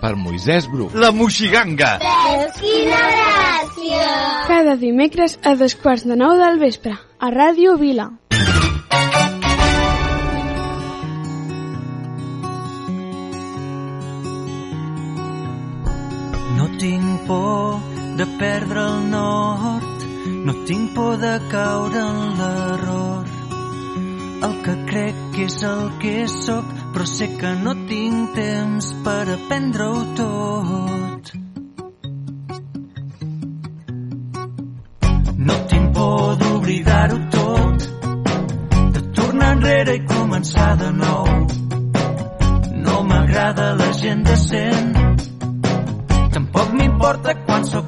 per Moisès Bru. La Moixiganga! Quina gràcia! Cada dimecres a dos quarts de nou del vespre, a Ràdio Vila. No tinc por de perdre el nord, no tinc por de caure en l'error. El que crec que és el que sóc, però sé que no tinc temps per aprendre-ho tot. No tinc por d'oblidar-ho tot, de tornar enrere i començar de nou. No m'agrada la gent decent, Tampoc m'importa quan sóc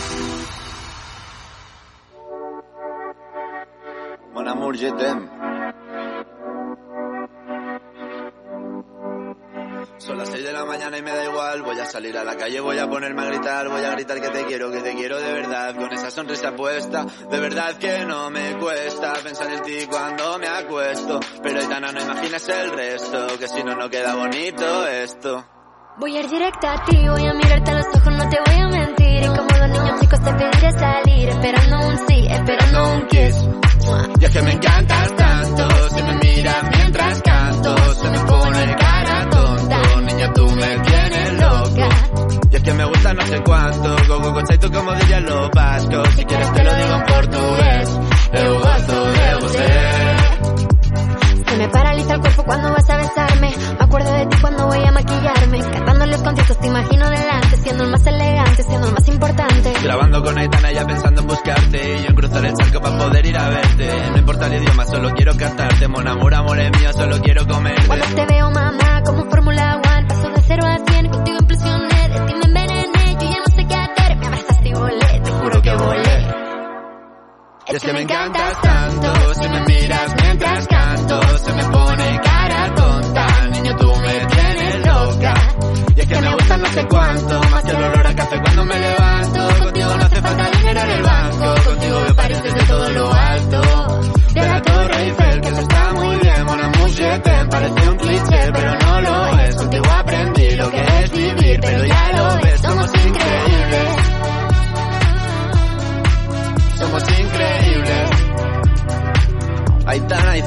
La calle, voy a ponerme a gritar, voy a gritar que te quiero, que te quiero de verdad, con esa sonrisa puesta, de verdad que no me cuesta pensar en ti cuando me acuesto, pero Aitana no imaginas el resto, que si no, no queda bonito esto. Voy a ir directo a ti, voy a mirarte a los ojos, no te voy a mentir. Y como los niños chicos te pediré salir, esperando un sí, esperando un kiss. Y es que me encantas tanto, si me miras mientras canto, se me pone cara tonto, niña tú me que me gusta no sé cuánto, go, go, go, vasco, si quieres te lo digo en portugués. Eu gosto de você. Se me paraliza el cuerpo cuando vas a besarme. Me acuerdo de ti cuando voy a maquillarme. Cantando los conciertos te imagino delante. Siendo el más elegante, siendo el más importante. Grabando con Aitana ya pensando en buscarte Y yo en cruzar el charco para poder ir a verte No importa el idioma, solo quiero cantarte Mon amor, amor es mío, solo quiero comerte Cuando te veo, mamá, como Fórmula Y es que me encantas tanto Si me miras mientras canto Se me pone cara tonta. Niño, tú me tienes loca. Y es que me gusta no sé cuánto Más que el olor a café cuando me levanto. Contigo no hace falta dinero en el banco Contigo me pareces de todo lo alto. De la Torre Eiffel Que eso está muy bien Mon amour, je t'aime Parece un cliché pero no lo es. Contigo aprendí lo que es vivir Pero ya lo ves, somos increíbles. Somos increíbles. Ahí está, ahí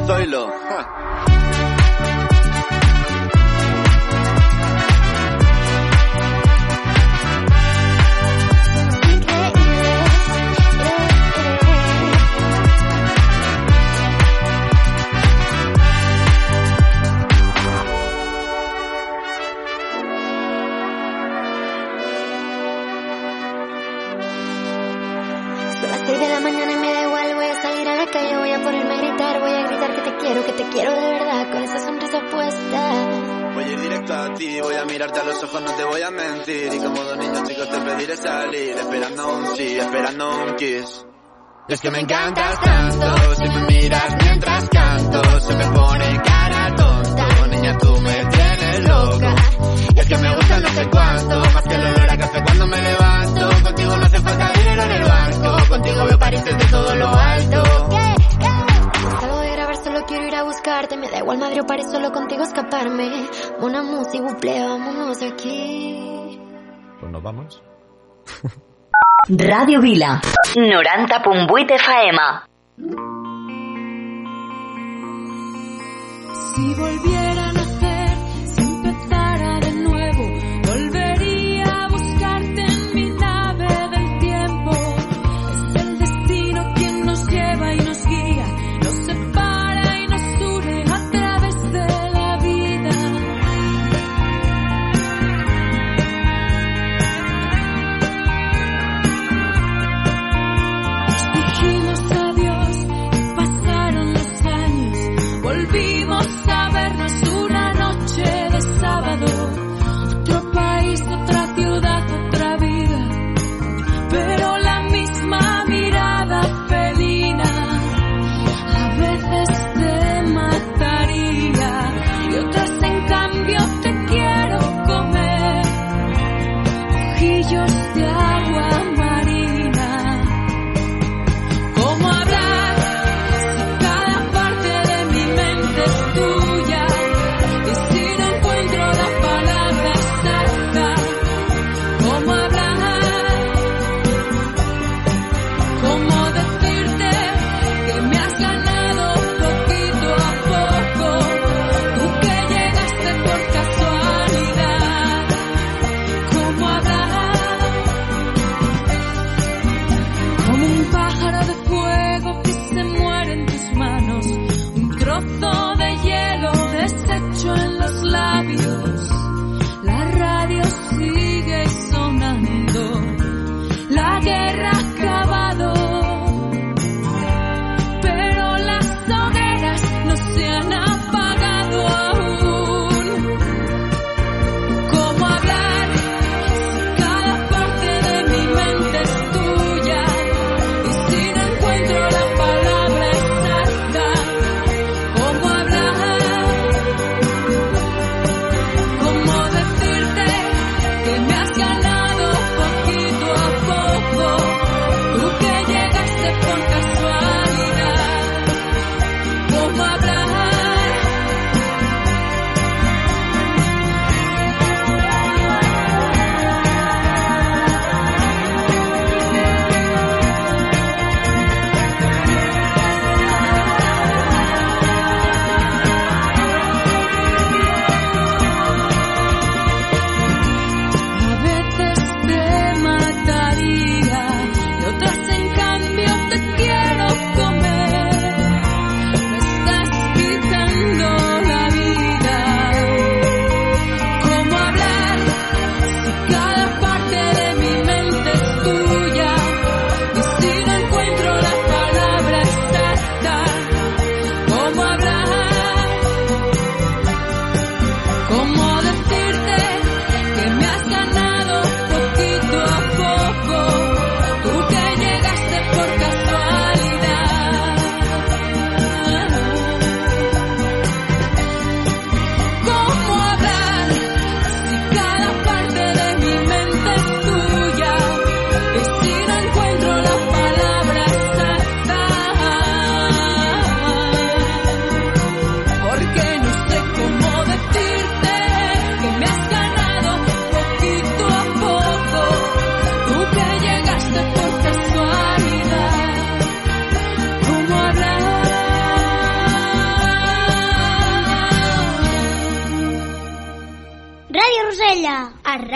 ojos, no te voy a mentir. Y como dos niños chicos te pediré salir, esperando un sí, esperando un kiss. Y es que me encantas tanto, si me miras mientras canto, se me pone cara tonta. Niña, tú me tienes loca. Y es que me gusta no sé cuánto, más que el olor a café cuando me levanto. Contigo no hace falta dinero en el banco, contigo veo París desde todo lo alto. Solo quiero ir a buscarte, me da igual madre o París, solo contigo escaparme. Una música, buple, vámonos aquí. Pues nos vamos. Radio Vila. 90.8 FM. Si volviera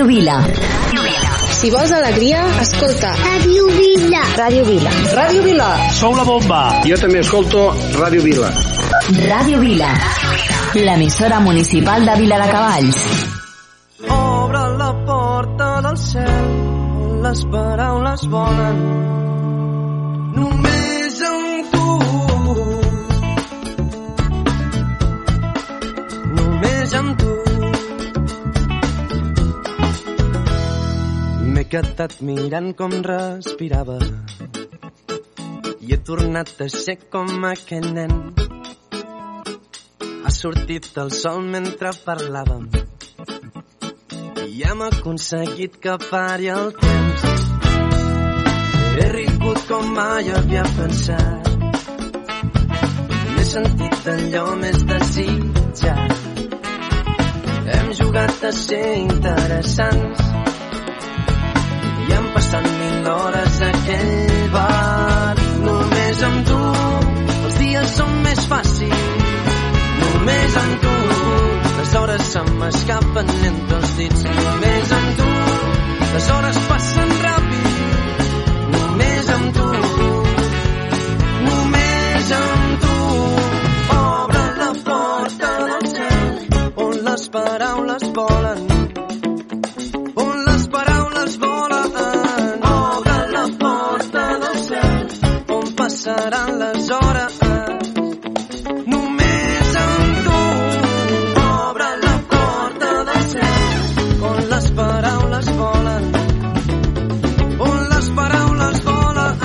Ràdio Vila. Si vols alegria, escolta. Ràdio Vila. Ràdio Vila. Ràdio Vila. Sou la bomba. Jo també escolto Ràdio Vila. Ràdio Vila. L'emissora municipal de Vila de Cavalls. Obre la porta del cel on les paraules volen Quedat mirant com respirava i he tornat a ser com aquell nen. Ha sortit el sol mentre parlàvem i hem aconseguit que pari el temps. He rigut com mai havia pensat. M'he sentit allò més desitjat. Hem jugat a ser interessants hores aquell bar. Només amb tu els dies són més fàcils. Només amb tu les hores se m'escapen entre els dits. Només amb tu les hores passen ràpid. Només amb tu, només amb tu. Obre la porta del cel on les passaran les hores. Només amb tu. Obre la porta del cel on les paraules volen. On les paraules volen.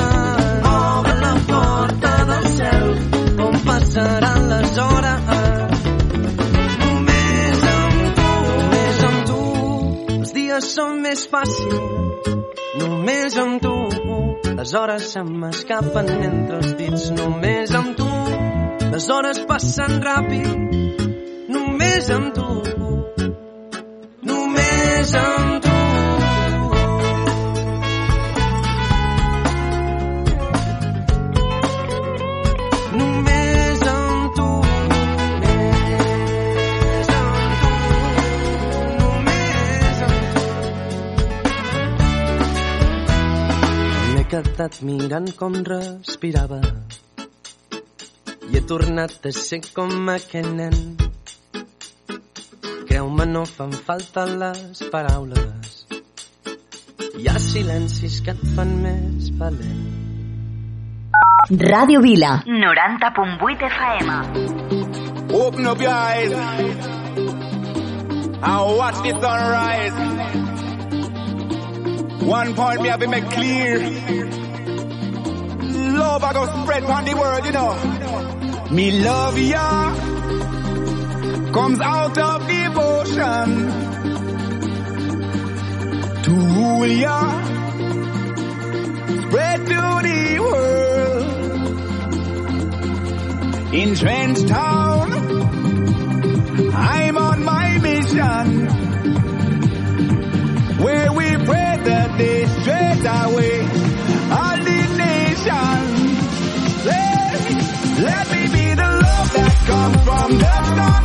Obre la porta del cel on passaran les hores. Només amb tu, només amb tu, els dies són més fàcils. Només amb tu, les hores se m'escapen entre els dits. Només amb tu, les hores passen ràpid. Només amb tu, Quedat mirant com respirava i he tornat a ser com aquell nen. Creu-me, no fan falta les paraules. Hi ha silencis que et fan més valent. Ràdio Vila. 90.8 FM. Open up your eyes and watch the sunrise. One point me have to make clear. Love I go spread on the world, you know. Me love ya comes out of devotion to rule ya, spread to the world. In Trench Town, I'm on my mission. Where we pray that they straight away all the nation. come from the start.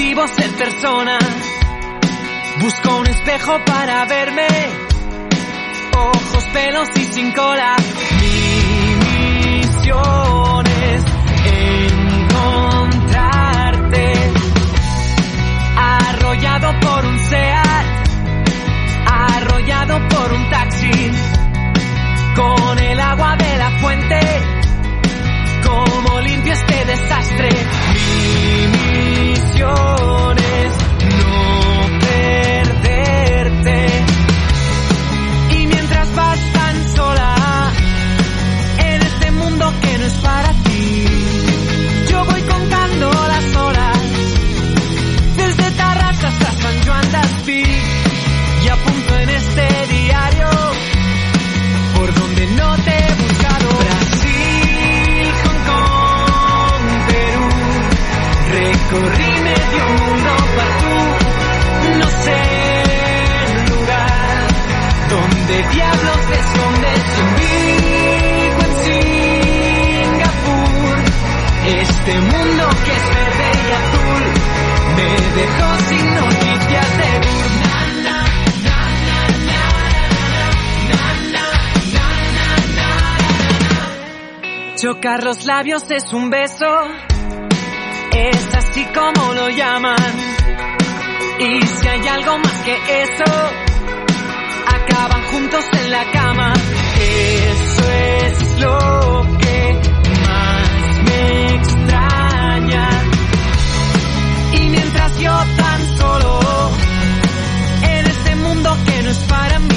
Objetivo ser persona. Busco un espejo para verme. Ojos, pelos y sin cola. Mi misión es encontrarte. Arrollado por un SEAT. Arrollado por un taxi. Con el agua de la fuente cómo limpio este desastre. Mi misión es no perderte. Y mientras vas tan sola en este mundo que no es para ti, yo voy contando las este mundo que es verde y azul me dejó sin noticias de. Chocar los labios es un beso, es así como lo llaman. Y si hay algo más que eso, acaban juntos en la cama. Eso es lo que más me extraña. Y mientras yo tan solo en este mundo que no es para mí.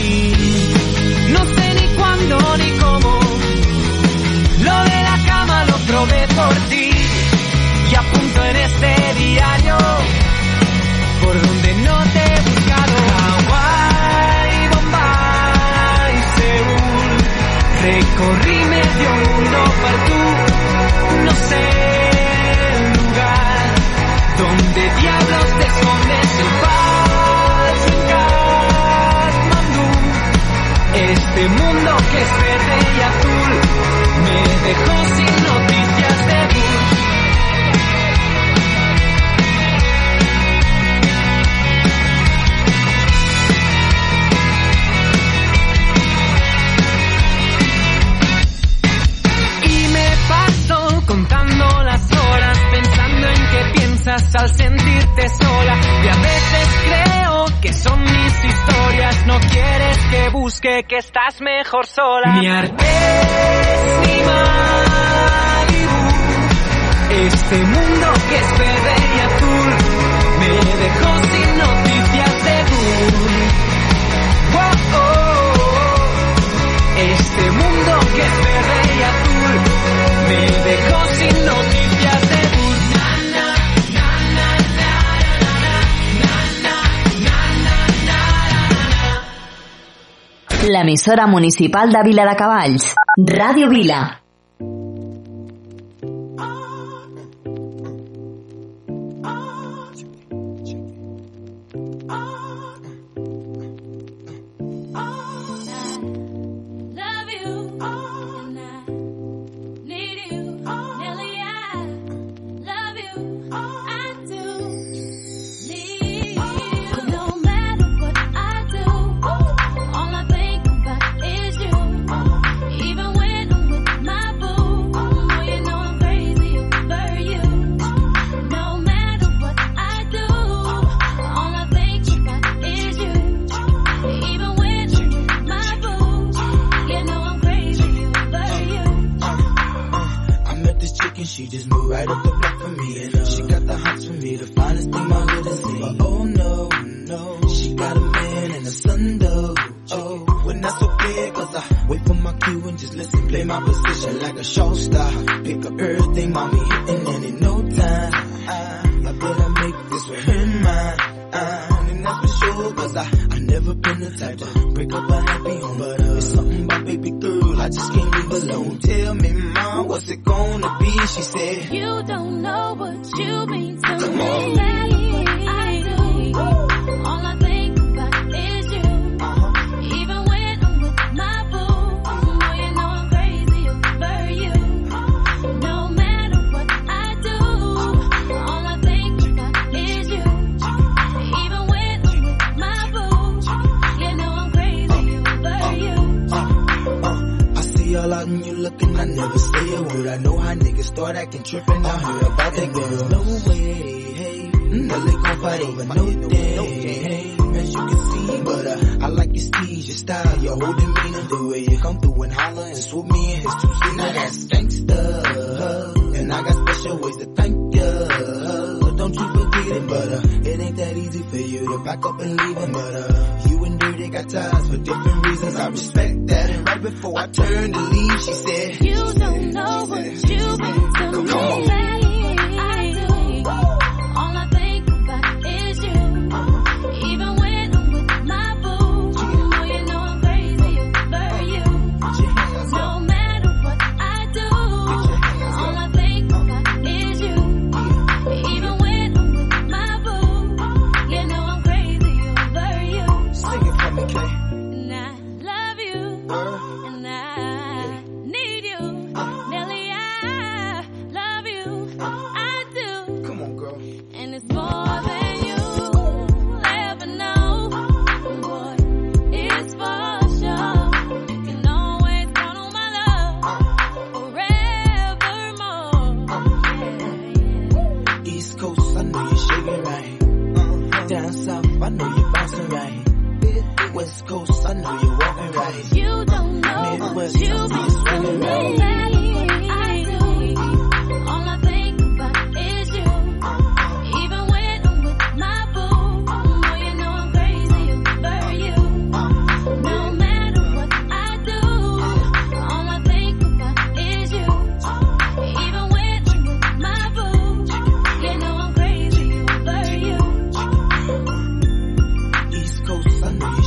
Al sentirte sola. Y a veces que son mis historias. No quieres que busque que estás mejor sola. Ni Artés ni Malibu. Este mundo que es verde y azul me dejó sin noticias de Bull. Wow, oh, oh. Este mundo que es verde y azul me dejó sin noticias L'emissora municipal de Viladecavalls. Ràdio Vila. Word. I know how niggas start acting trippin'. I heard about that girl. No way, hey. Now they gon' fight over no day, hey. As you can see, but uh, I like your steez, your style, your holding me, the way you come through and holler and swoop me in his two seat. Now that's gangsta, and I got special ways to thank ya. Don't you forget it, but uh, it ain't that easy for you to back up and leave him. But uh, you and Dirty got ties for different reasons. I respect that. And right before I turned to leave, she said, You don't know what you mean to me.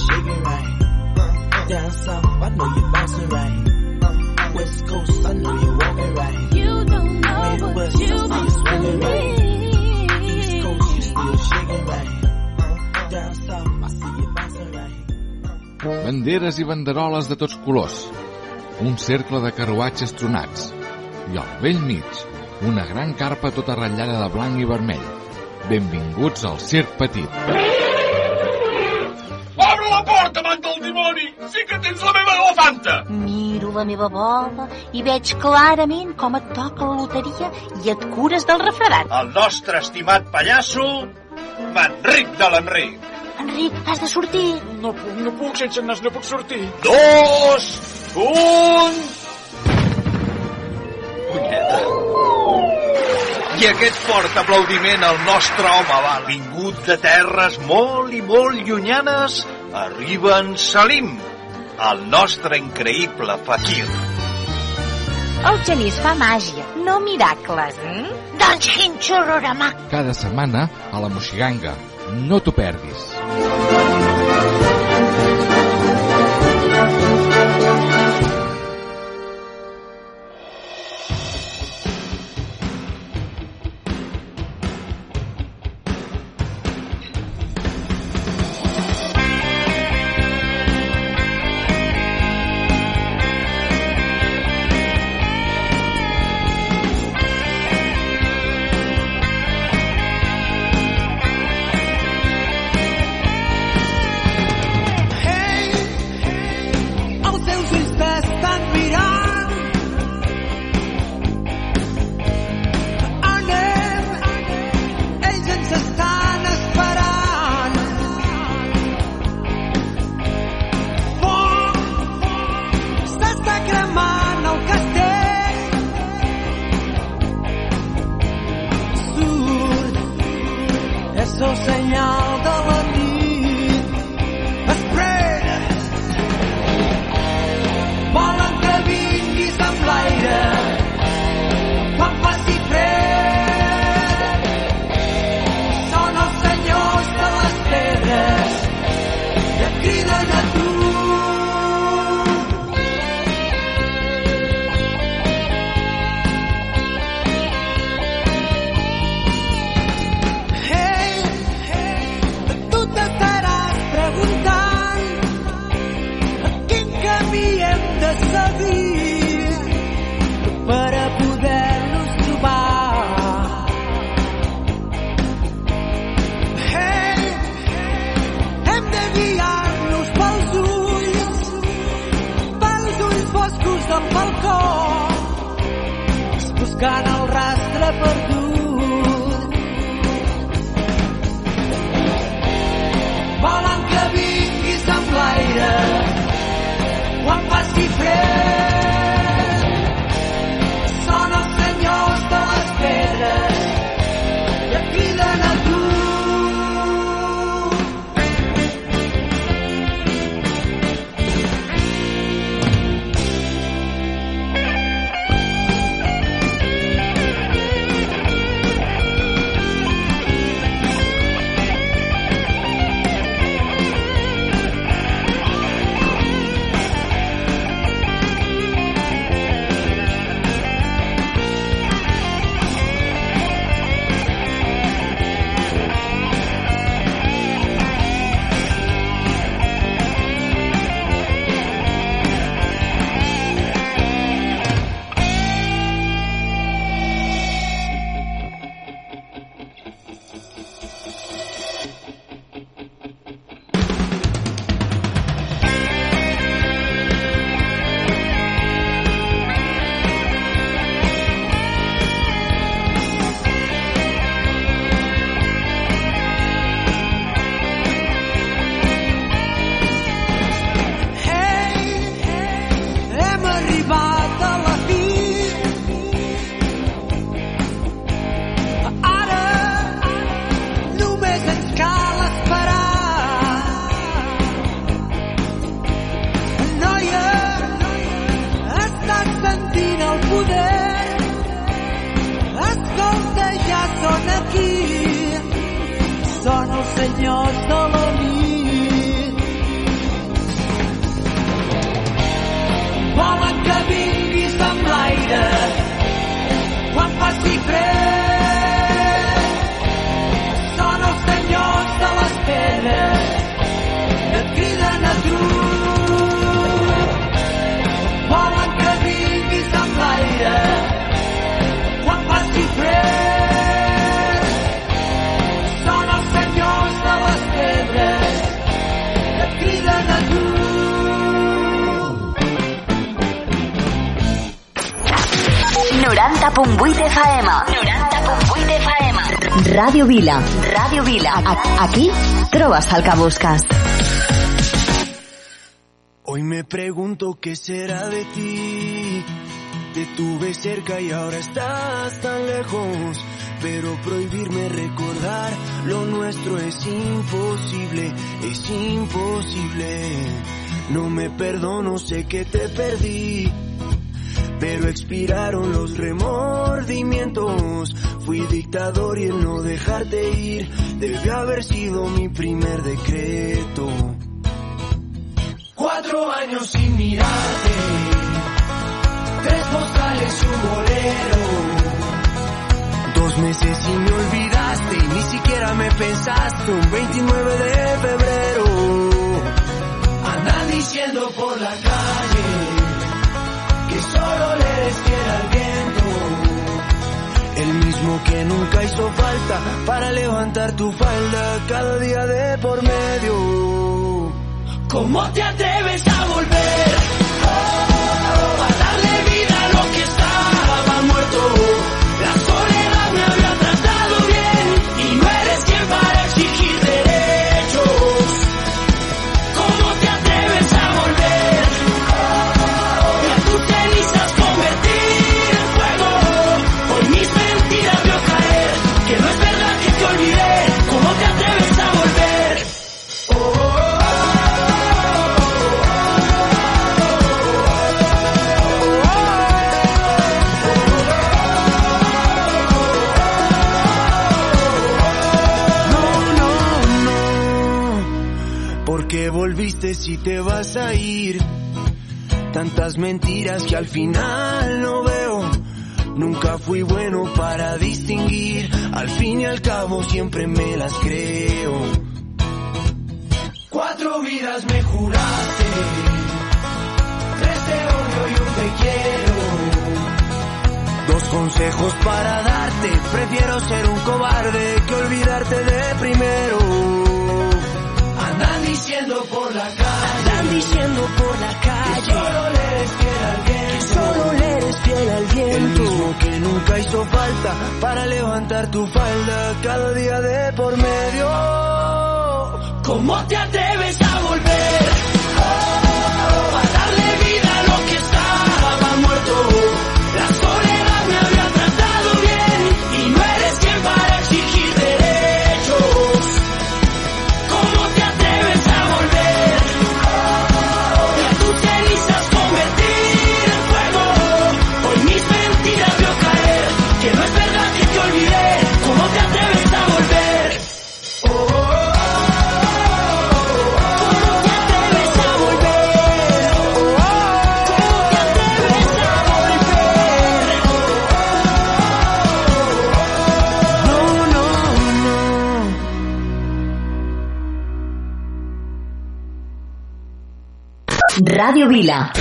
Shaking right. Down south, I know you're bouncing right. West Coast, I know you're walking right. You don't know what Midwest, you I see you to right. East Coast, you still shaking right. Down south, I see you bouncing right. Banderes i banderoles de tots colors. Un cercle de carruatges tronats. I al vell mig, una gran carpa tota ratllada de blanc i vermell. Benvinguts al Circ Petit. Sí que tens la meva elefanta! Miro la meva bola i veig clarament com et toca la loteria i et cures del refredat. El nostre estimat pallasso, Manric de l'Enric. Enric, has de sortir. No puc, no puc, sense nas no puc sortir. Dos, un... Punyeta. I aquest fort aplaudiment al nostre home va vingut de terres molt i molt llunyanes, arriba en Salim, el nostre increïble fakir. El Genís fa màgia, no miracles, eh? Doncs quin xurrorama. Cada setmana a la Moixiganga. No t'ho perdis. Els FM. Ràdio Vila. Ràdio Vila. Aquí trobes el que busques. Hoy me pregunto qué será de ti. Te tuve cerca y ahora estás tan lejos. Pero prohibirme recordar lo nuestro es imposible, es imposible. No me perdono, sé que te perdí. Pero expiraron los remordimientos. Fui dictador y el no dejarte ir debió haber sido mi primer decreto. Cuatro años sin mirarte, tres postales y un bolero. Dos meses y me olvidaste, y ni siquiera me pensaste, un 29 de febrero. Andan diciendo por la calle que solo le eres fiel al viento. El mismo que nunca hizo falta para levantar tu falda cada día de por medio. ¿Cómo te atreves a volver? Oh, a darle vida a lo que estaba muerto. Si te vas a ir? Tantas mentiras que al final no veo. Nunca fui bueno para distinguir. Al fin y al cabo siempre me las creo. Cuatro vidas me juraste. Tres te odio y un te quiero. Dos consejos para darte. Prefiero ser un cobarde que olvidarte de primero. Andan diciendo por la calle. Andan diciendo por la calle. Que solo le eres fiel al viento. Que solo le eres fiel al viento. El mismo que nunca hizo falta para levantar tu falda cada día de por medio. ¿Cómo te atreves a volver? Oh, Ràdio Vila,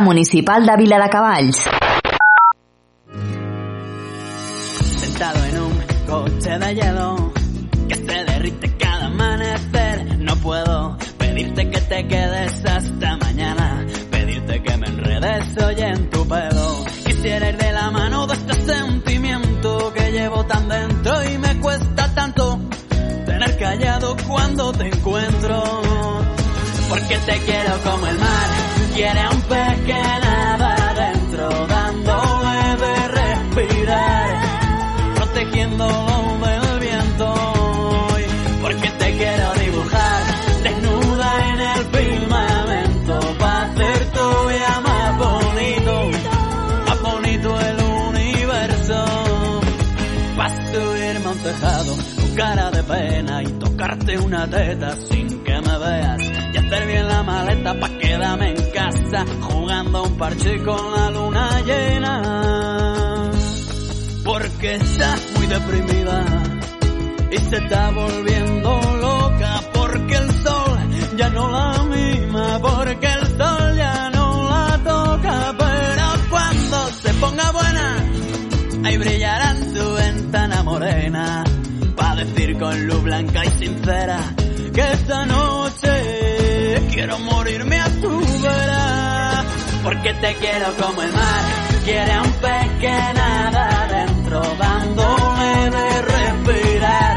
municipal de Vila de Cavalls. Sentado en un coche de hielo que se derrite cada amanecer. No puedo pedirte que te quedes hasta mañana, pedirte que me enredes hoy en tu pelo. Quisiera ir de la mano de este sentimiento que llevo tan dentro y me cuesta tanto tener callado cuando te encuentro. Porque te quiero como el mar, quiere a un pez que nada adentro, dándole de respirar. Protegiéndolo del viento. Porque te quiero dibujar desnuda en el firmamento. Para hacer tu vida más bonito, más bonito el universo. Para subirme a un tejado con cara de pena y tocarte una teta sin que me veas hacer bien la maleta pa' quedarme en casa jugando un parche con la luna llena. Porque estás muy deprimida y se está volviendo loca. Porque el sol ya no la mima, porque el sol ya no la toca, pero cuando se ponga buena, ahí brillará en tu ventana morena, pa' decir con luz blanca y sincera que esta noche quiero morirme a tu vera, porque te quiero como el mar, quiere a un pez que nada adentro, dándole de respirar,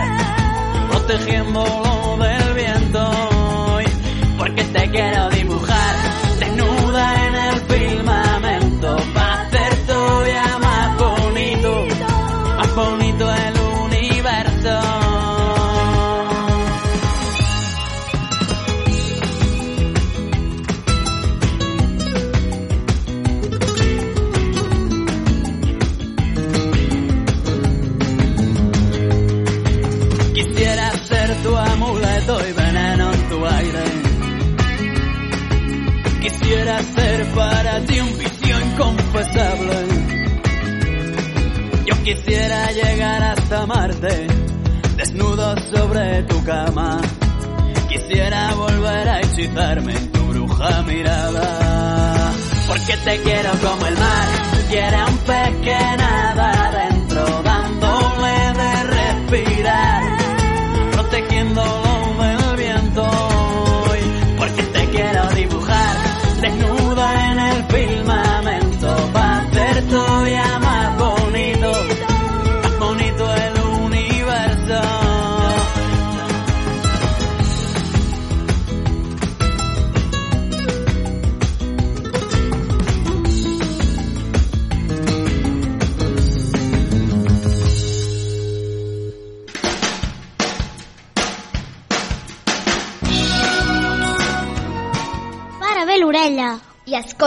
protegiéndolo del viento, quisiera llegar hasta Marte, desnudo sobre tu cama. Quisiera volver a hechizarme en tu bruja mirada. Porque te quiero como el mar, quiere un pez que nada adentro, dándole de respirar, protegiéndolo del viento.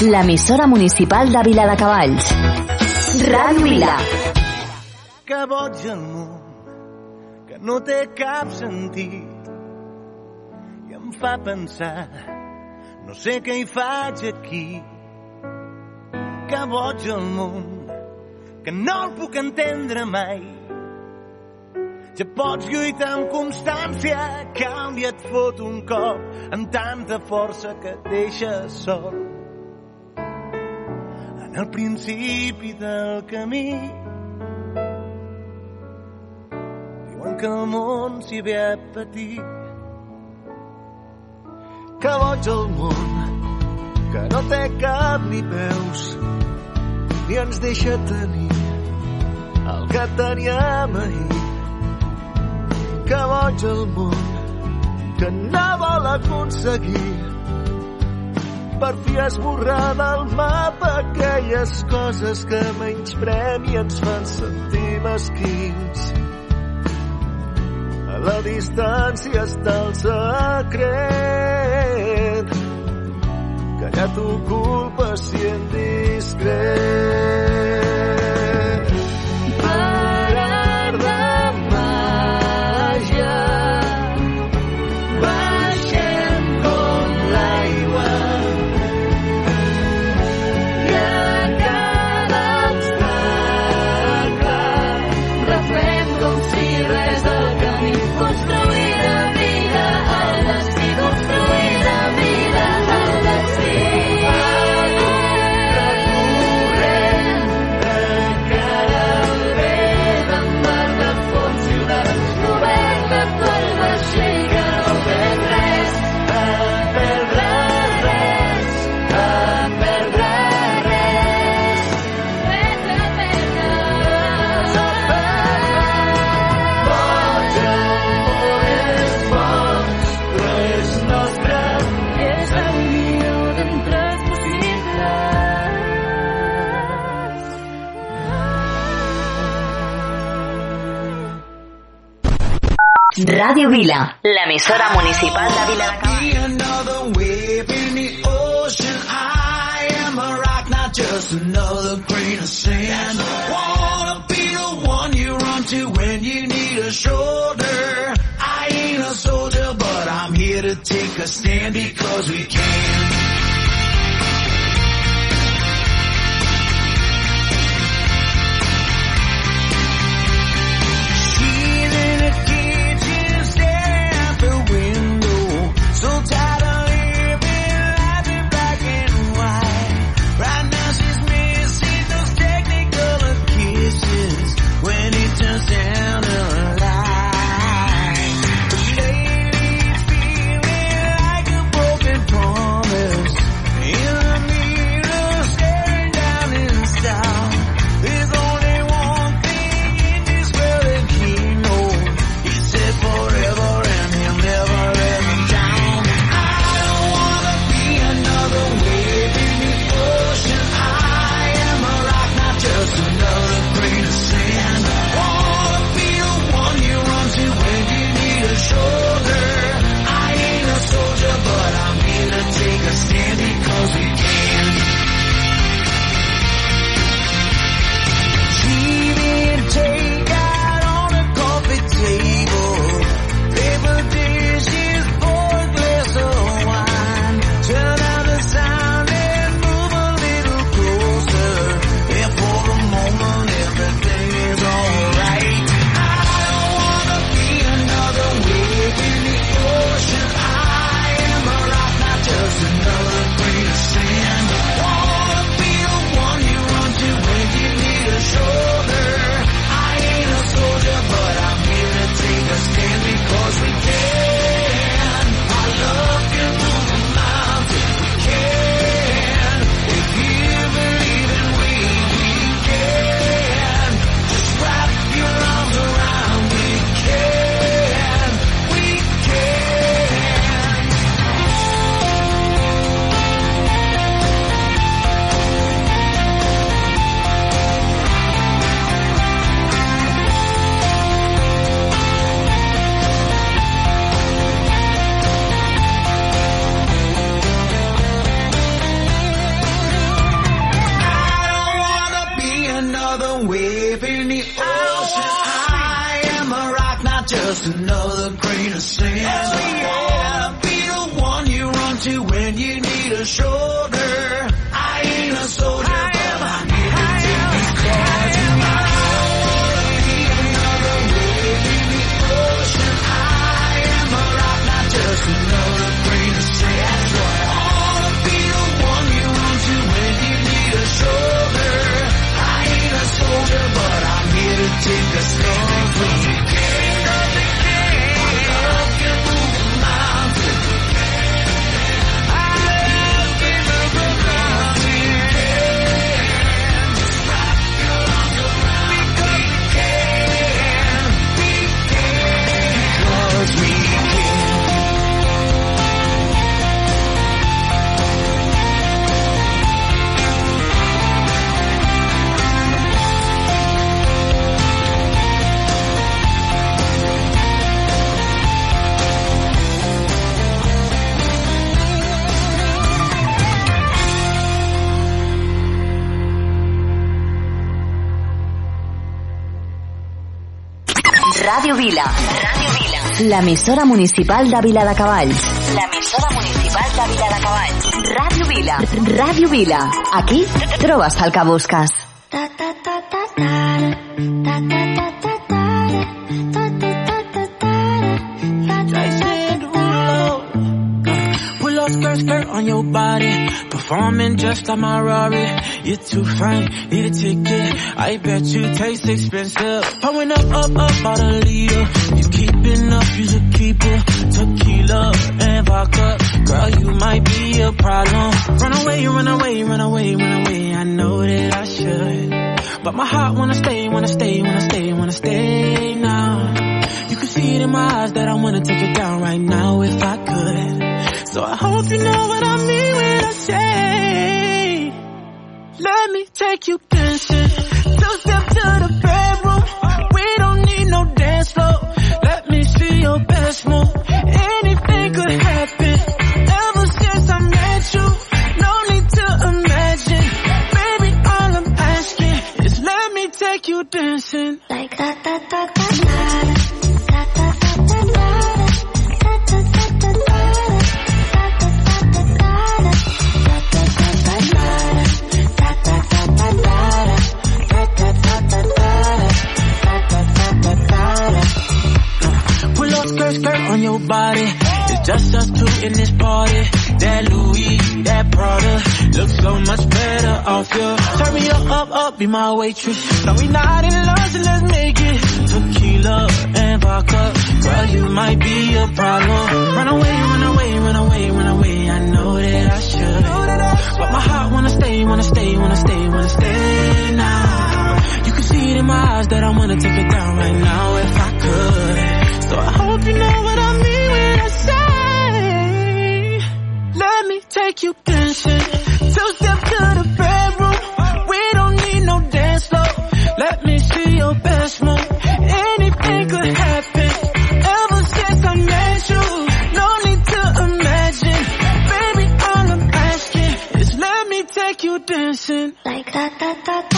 L'emissora municipal de Vila de Cavalls. Ràdio Vila. Que boig el món, que no té cap sentit. I em fa pensar, no sé què hi faig aquí. Que boig el món, que no el puc entendre mai. Ja pots lluitar amb constància, dia et fot un cop amb tanta força que et deixes sol. En el principi del camí diuen que el món s'hi ve a patir. Que boig el món, que no té cap ni peus, ni ens deixa tenir el que teníem ahir que boig el món que no vol aconseguir per fi esborrar del mapa aquelles coses que menysprem i ens fan sentir mesquins. A la distància està el secret que ja culpa si en Radio Vila, la emisora municipal de Vila. Take a stand because we can. L'emissora municipal de Vila de Cavalls. L'emissora municipal de Vila de Cavalls. Ràdio Vila. Ràdio Vila. Aquí trobes el que busques. Jason Derulo. Pull up skirt, skirt on your body. Performing just like my Rari. You're too fine, need a ticket. I bet you taste expensive. Pouring up, up, up, out a leader. Keeping up, you's a keeper. Tequila and vodka. Girl, you might be a problem. Run away, run away, run away, run away. I know that I should. But my heart wanna stay, wanna stay, wanna stay, wanna stay now. You can see it in my eyes that I wanna take it down right now if I could. So I hope you know what I mean when I say, let me take you dancing. Be my waitress. No, we not in love, so let's make it. Tequila and vodka, girl, you might be a problem. Run away, run away, run away, run away. I know that I should, but my heart wanna stay, wanna stay, wanna stay, wanna stay now. You can see it in my eyes that I wanna take it down right now if I could. So I hope you know what I mean when I say, let me take you dancing. katakan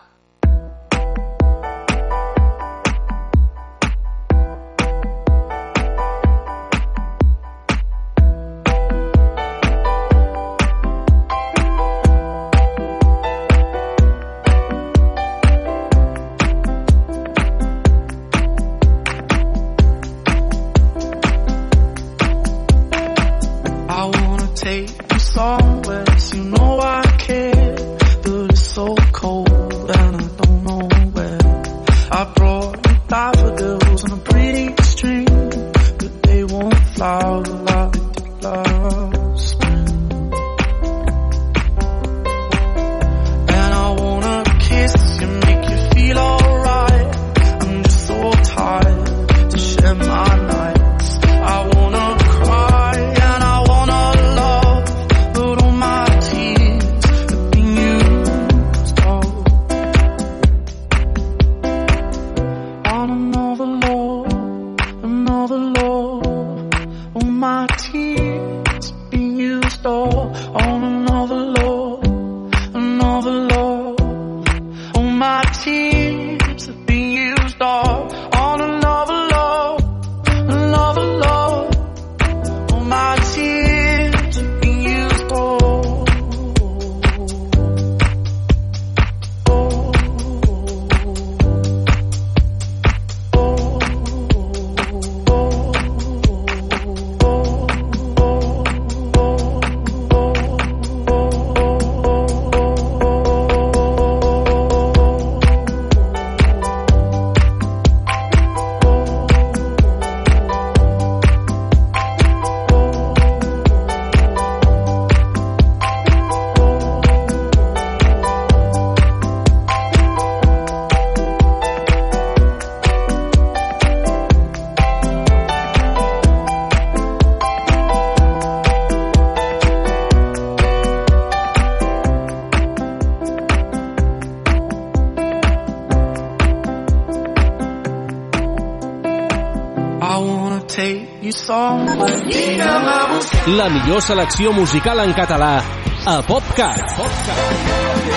Millor selecció musical en català a PopCat. PopCat.